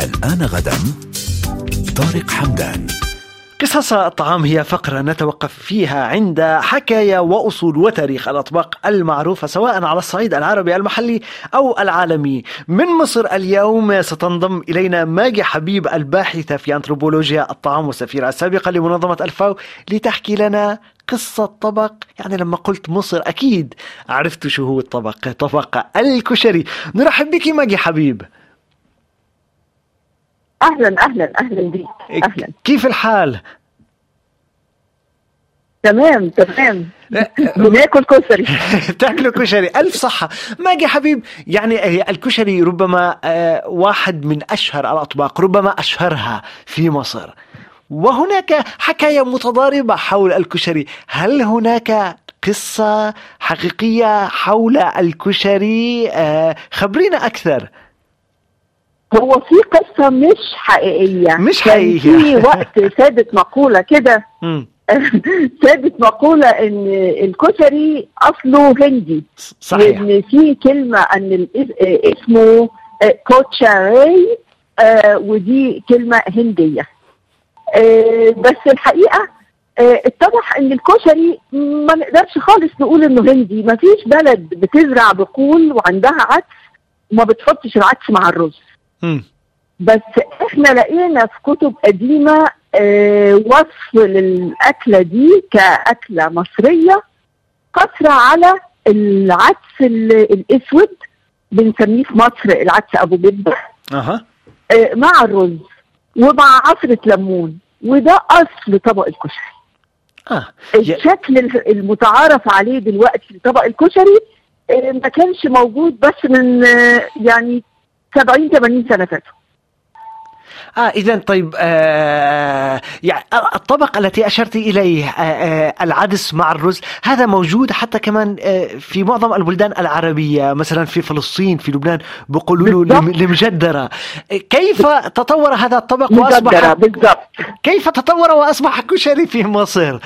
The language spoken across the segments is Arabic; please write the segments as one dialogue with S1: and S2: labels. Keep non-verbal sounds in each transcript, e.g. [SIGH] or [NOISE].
S1: الآن غدا طارق حمدان.
S2: قصص الطعام هي فقرة نتوقف فيها عند حكاية وأصول وتاريخ الأطباق المعروفة سواء على الصعيد العربي المحلي أو العالمي. من مصر اليوم ستنضم إلينا ماجي حبيب الباحثة في أنثروبولوجيا الطعام والسفيرة السابقة لمنظمة الفاو لتحكي لنا قصة طبق. يعني لما قلت مصر أكيد عرفت شو هو الطبق طبق الكشري. نرحب بك ماجي حبيب.
S3: أهلا أهلا أهلا بيك أهلا.
S2: كيف الحال؟
S3: تمام تمام. بناكل كشري. [LAUGHS]
S2: تاكلوا كشري. ألف صحة. ماجي حبيب يعني الكشري ربما آه، واحد من أشهر الأطباق ربما أشهرها في مصر. وهناك حكاية متضاربة حول الكشري. هل هناك قصة حقيقية حول الكشري؟ آه، خبرينا أكثر.
S3: هو في قصة مش حقيقية.
S2: مش حقيقية.
S3: في وقت سادت مقولة كده. [LAUGHS]
S2: مم. [LAUGHS]
S3: سادت مقولة إن الكشري أصله هندي.
S2: صحيح.
S3: وان في كلمة إن الإس- آه، اسمه كوتشاري آه، ودي كلمة هندية. آه، بس الحقيقة آه، اتضح إن الكشري ما نقدرش خالص نقول إنه هندي. ما فيش بلد بتزرع بقول وعندها عدس وما بتحطش العدس مع الرز. بس إحنا لقينا في كتب قديمة آه، وصف للأكلة دي كأكلة مصرية قصر على العدس ال- الأسود بنسميه في مصر العدس أبو جده آه، مع الرز ومع عصرة ليمون وده أصل طبق الكشري.
S2: آه. يا-
S3: الشكل ال- المتعارف عليه دلوقتي لطبق الكشري آه، ما كانش موجود بس من آه، يعني 70 80 سنة فاتوا.
S2: آه إذا طيب آه يعني الطبق التي أشرت إليه آه آه العدس مع الرز هذا موجود حتى كمان آه في معظم البلدان العربية مثلا في فلسطين في لبنان بيقولوا له
S3: بالضبط.
S2: لم- لمجدرة. آه، كيف تطور هذا الطبق وأصبح
S3: بالظبط
S2: كيف تطور وأصبح كشري في مصر؟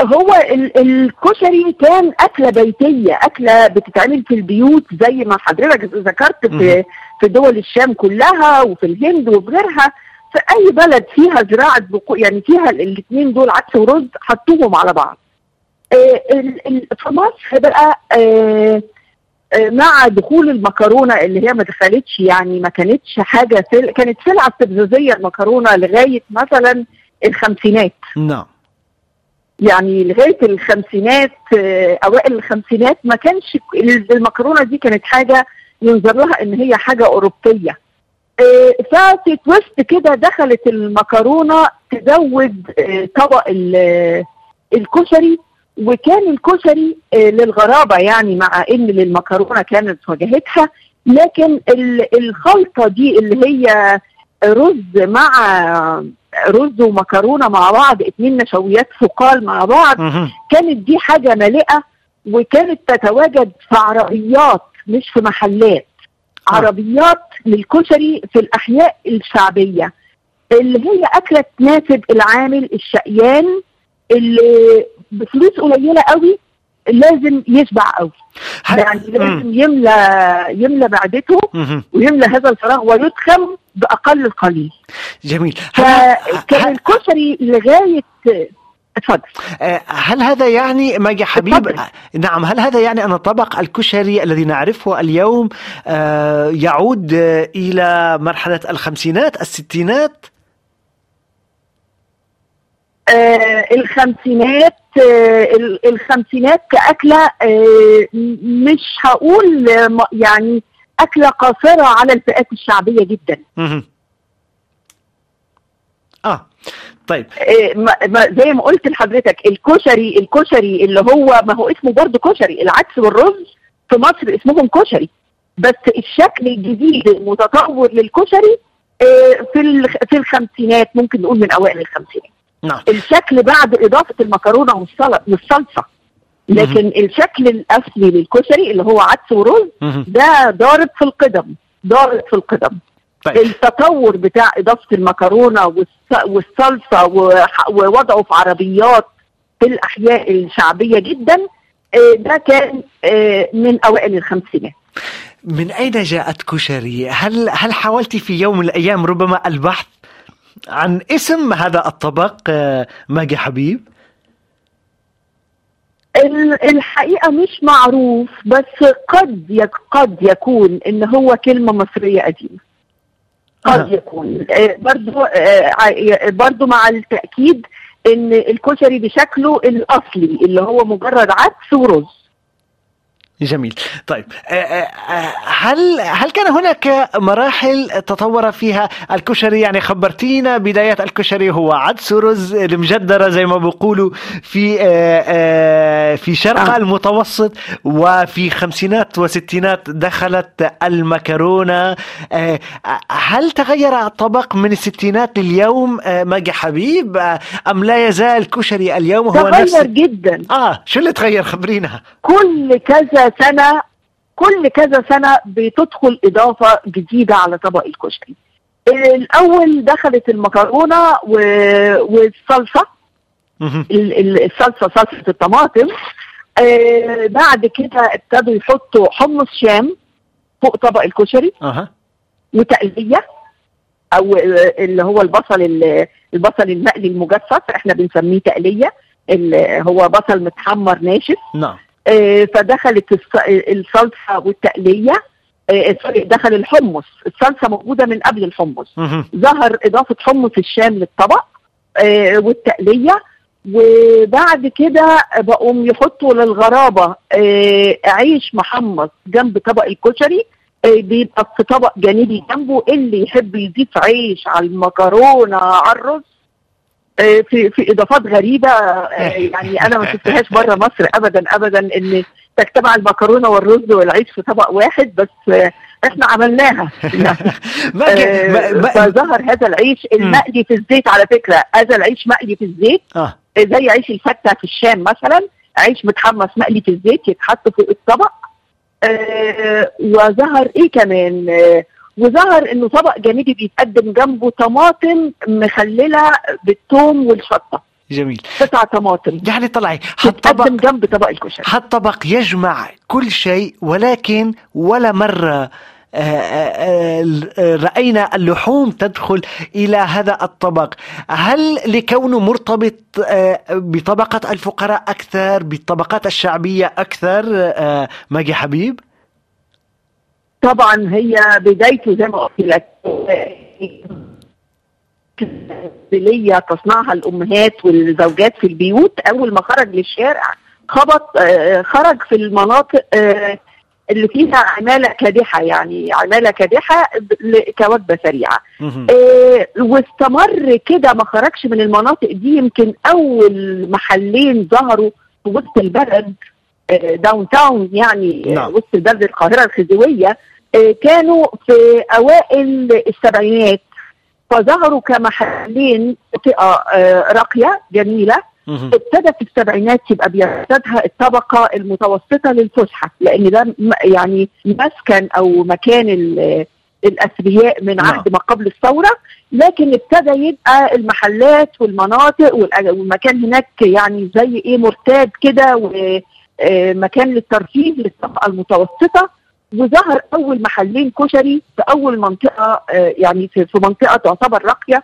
S3: هو ال- الكشري كان أكلة بيتية أكلة بتتعمل في البيوت زي ما حضرتك ذكرت. في في دول الشام كلها وفي الهند وفي غيرها. في أي بلد فيها زراعة بقو يعني فيها الاثنين دول عدس ورز حطوهم على بعض. آه، في مصر بقى آه، آه، مع دخول المكرونة اللي هي ما دخلتش يعني ما كانتش حاجة سل... كانت سلعة استفزازية المكرونة لغاية مثلا الخمسينات.
S2: نعم.
S3: يعني لغاية الخمسينات آه، أوائل الخمسينات ما كانش المكرونه دي كانت حاجة ينظر لها إن هي حاجة أوروبية. آه، ففي تويست كده دخلت المكرونه تزود آه، طبق ال- الكشري وكان الكشري للغرابة يعني مع إن للمكرونه كانت واجهتها. لكن ال- الخلطة دي اللي هي رز مع رز ومكرونة مع بعض اتنين نشويات ثقال مع بعض. كانت دي حاجة مالئه وكانت تتواجد في عربيات مش في محلات
S2: آه.
S3: عربيات للكشري في الأحياء الشعبية اللي هي أكلة تناسب العامل الشقيان اللي بفلوس قليلة قوي لازم يشبع قوي يعني. لازم يملى يملى معدته. ويملى هذا الفراغ ويدخم بأقل القليل.
S2: جميل.
S3: فكان الكشري لغايه اتفضل.
S2: آه، هل هذا يعني ماجي حبيب
S3: اتفضل.
S2: آه، نعم. هل هذا يعني أن طبق الكشري الذي نعرفه اليوم آه، يعود إلى مرحلة الخمسينات الستينات؟
S3: آه الخمسينات آه ال- الخمسينات كأكلة آه مش هقول يعني أكلة قاصرة على الفئات الشعبية جدا.
S2: آه طيب.
S3: ما ما- زي ما قلت لحضرتك الكشري الكشري اللي هو ما هو اسمه برضه كشري العدس والرز في مصر اسمهم كشري. بس الشكل الجديد المتطور للكشري آه في في الخمسينات ممكن نقول من أوائل الخمسينات.
S2: نعم.
S3: الشكل بعد إضافة المكرونة والصلصة. لكن الشكل الأصلي للكشري اللي هو عدس ورز. ده ضارب في القدم ضارب في القدم
S2: طيب
S3: التطور بتاع إضافة المكرونة والص- والصلصة ووضعه في عربيات في الأحياء الشعبية جدا آه، ده كان آه، من أوائل الخمسينات
S2: من أين جاءت كشري؟ هل هل حاولت في يوم من الأيام ربما البحث عن اسم هذا الطبق آه، ماجي حبيب؟
S3: ال- الحقيقة مش معروف بس قد يك قد يكون إن هو كلمة مصرية قديمة. قد. يكون. آه، برضو آه، برضو مع التأكيد إن الكشري بشكله الأصلي اللي هو مجرد عدس ورز.
S2: جميل. طيب آه، آه، آه، هل هل كان هناك مراحل تطور فيها الكشري؟ يعني خبرتينا بداية الكشري هو عدس ورز المجدرة زي ما بيقولوا في في شرق
S3: آه.
S2: المتوسط وفي خمسينات وستينات دخلت المكرونة. هل تغير الطبق من الستينات لليوم؟ ماجي حبيب أم لا يزال الكشري اليوم هو نفس؟
S3: تغير جدا.
S2: آه شو اللي تغير؟ خبرينا.
S3: كل كذا سنة كل كذا سنة بتدخل إضافة جديدة على طبق الكشري الأول دخلت المكرونة و- والصلصة.
S2: مهم.
S3: ال- ال- الصلصة صلصة الطماطم. آه بعد كده ابتدوا يحطوا حمص شام فوق طبق الكشري.
S2: أها.
S3: وتقلية. أو آه، اللي هو البصل ال- البصل المقلي المجفف. إحنا بنسميه تقلية. ال- هو بصل متحمر ناشف.
S2: نعم.
S3: فدخلت الص- الصلصة والتقلية. آه، سوري دخل الحمص. الصلصة موجودة من قبل الحمص. ظهر إضافة حمص الشام للطبق آه، والتقلية. وبعد كده بقوا يحطوا للغرابة آه، عيش محمص جنب طبق الكشري. آه، بيبقى في طبق جانبي جنبه اللي يحب يضيف عيش على المكرونة على الرز. آه، في في إضافات غريبة آه، [LAUGHS] يعني أنا ما شفتهاش بره مصر ابدا ابدا إن تجتمع المكرونة والرز والعيش في طبق واحد بس آه، إحنا عملناها. [LAUGHS] آه، فظهر هذا العيش المقلي في الزيت على فكرة هذا العيش مقلي في الزيت زي عيش الفتة في الشام مثلا عيش متحمص مقلي في الزيت يتحط فوق الطبق آه وظهر إيه كمان؟ آه وظهر إنه طبق جانبي بيتقدم جنبه طماطم مخللة بالثوم والشطة.
S2: جميل.
S3: قطع طماطم.
S2: يعني طلعي هالطبق
S3: جنب طبق الكشري.
S2: هالطبق يجمع كل شيء ولكن ولا مرة آه، آه، آه، رأينا اللحوم تدخل إلى هذا الطبق. هل لكونه مرتبط بطبقة الفقراء أكثر بالطبقات الشعبية أكثر آه، ماجي حبيب؟
S3: طبعا هي بدايته زي ما قلت لك ليا تصنعها الأمهات والزوجات في البيوت أول ما خرج للشارع خبط آه، خرج في المناطق آه، اللي فيها عمالة كادحة يعني عمالة كادحة ل- كوجبة سريعة
S2: مهم.
S3: آه، واستمر كده ما خرجش من المناطق دي يمكن أول محلين ظهروا في وسط البلد داون تاون يعني
S2: نعم.
S3: وسط البلد القاهرة الخزيوية آه، كانوا في أوائل السبعينات فظهروا كمحلين منطقه آه، راقية
S2: جميلة.
S3: ابتدى في السبعينات يبقى بيرتدها الطبقة المتوسطة للفسحة لأن ده يعني مسكن أو مكان ال- الاثرياء من
S2: نعم.
S3: عهد ما قبل الثورة لكن ابتدى يبقى المحلات والمناطق والمكان هناك يعني زي إيه مرتاد كده ومكان للترفيه للطبقة المتوسطة وظهر أول محلين كشري في أول منطقة آه، يعني في منطقة تعتبر راقية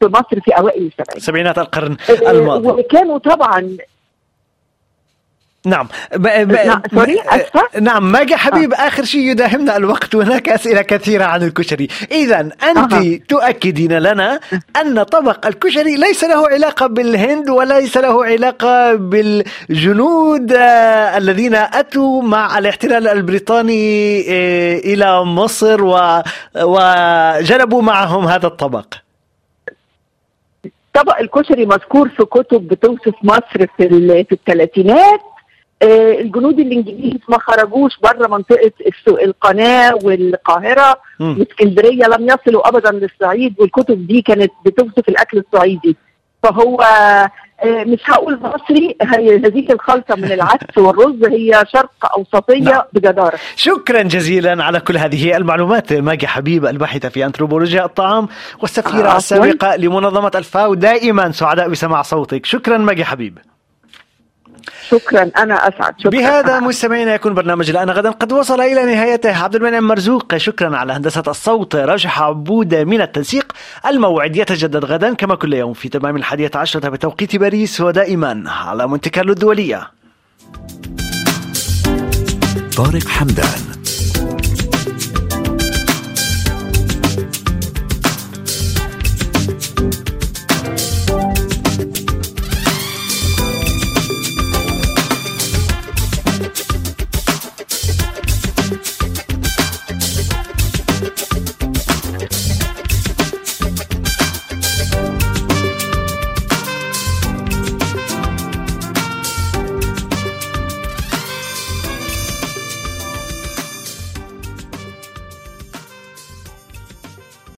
S3: في مصر في أوائل السبعينات.
S2: سبعينات القرن
S3: آه،
S2: الماضي.
S3: وكانوا طبعا
S2: نعم. ب... ب...
S3: نعم، سوري،.
S2: نعم ماجي حبيب آخر شيء يداهمنا الوقت وهناك أسئلة كثيرة عن الكشري. إذا أنت
S3: أها.
S2: تؤكدين لنا أن طبق الكشري ليس له علاقة بالهند وليس له علاقة بالجنود آه، الذين أتوا مع الاحتلال البريطاني آه، إلى مصر و... وجلبوا معهم هذا الطبق.
S3: طبق الكشري مذكور في كتب بتوصف مصر في في الثلاثينات. آه، الجنود الإنجليز ما خرجوش بره منطقة القناة
S2: والقاهرة.
S3: واسكندرية لم يصلوا ابدا للصعيد والكتب دي كانت بتوصف الأكل الصعيدي فهو آه، مش هقول مصري هي هذه الخلطة من العدس والرز هي شرق أوسطية
S2: نعم.
S3: بجدارة
S2: شكرا جزيلا على كل هذه المعلومات ماجي حبيب الباحثة في أنثروبولوجيا الطعام والسفيرة
S3: عفواً.
S2: السابقة لمنظمة الفاو دائما سعداء بسماع صوتك شكرا ماجي حبيب
S3: شكرا. أنا أسعد. شكرا.
S2: بهذا مستمعينا يكون برنامج الآن غدا. قد وصل إلى نهايته عبد المنعم مرزوق. شكرا على هندسة الصوت. رجح عبود من التنسيق. الموعد يتجدد غدا كما كل يوم في تمام الحادية عشرة بتوقيت باريس ودائما على مونتي كارلو الدولية
S1: طارق حمدان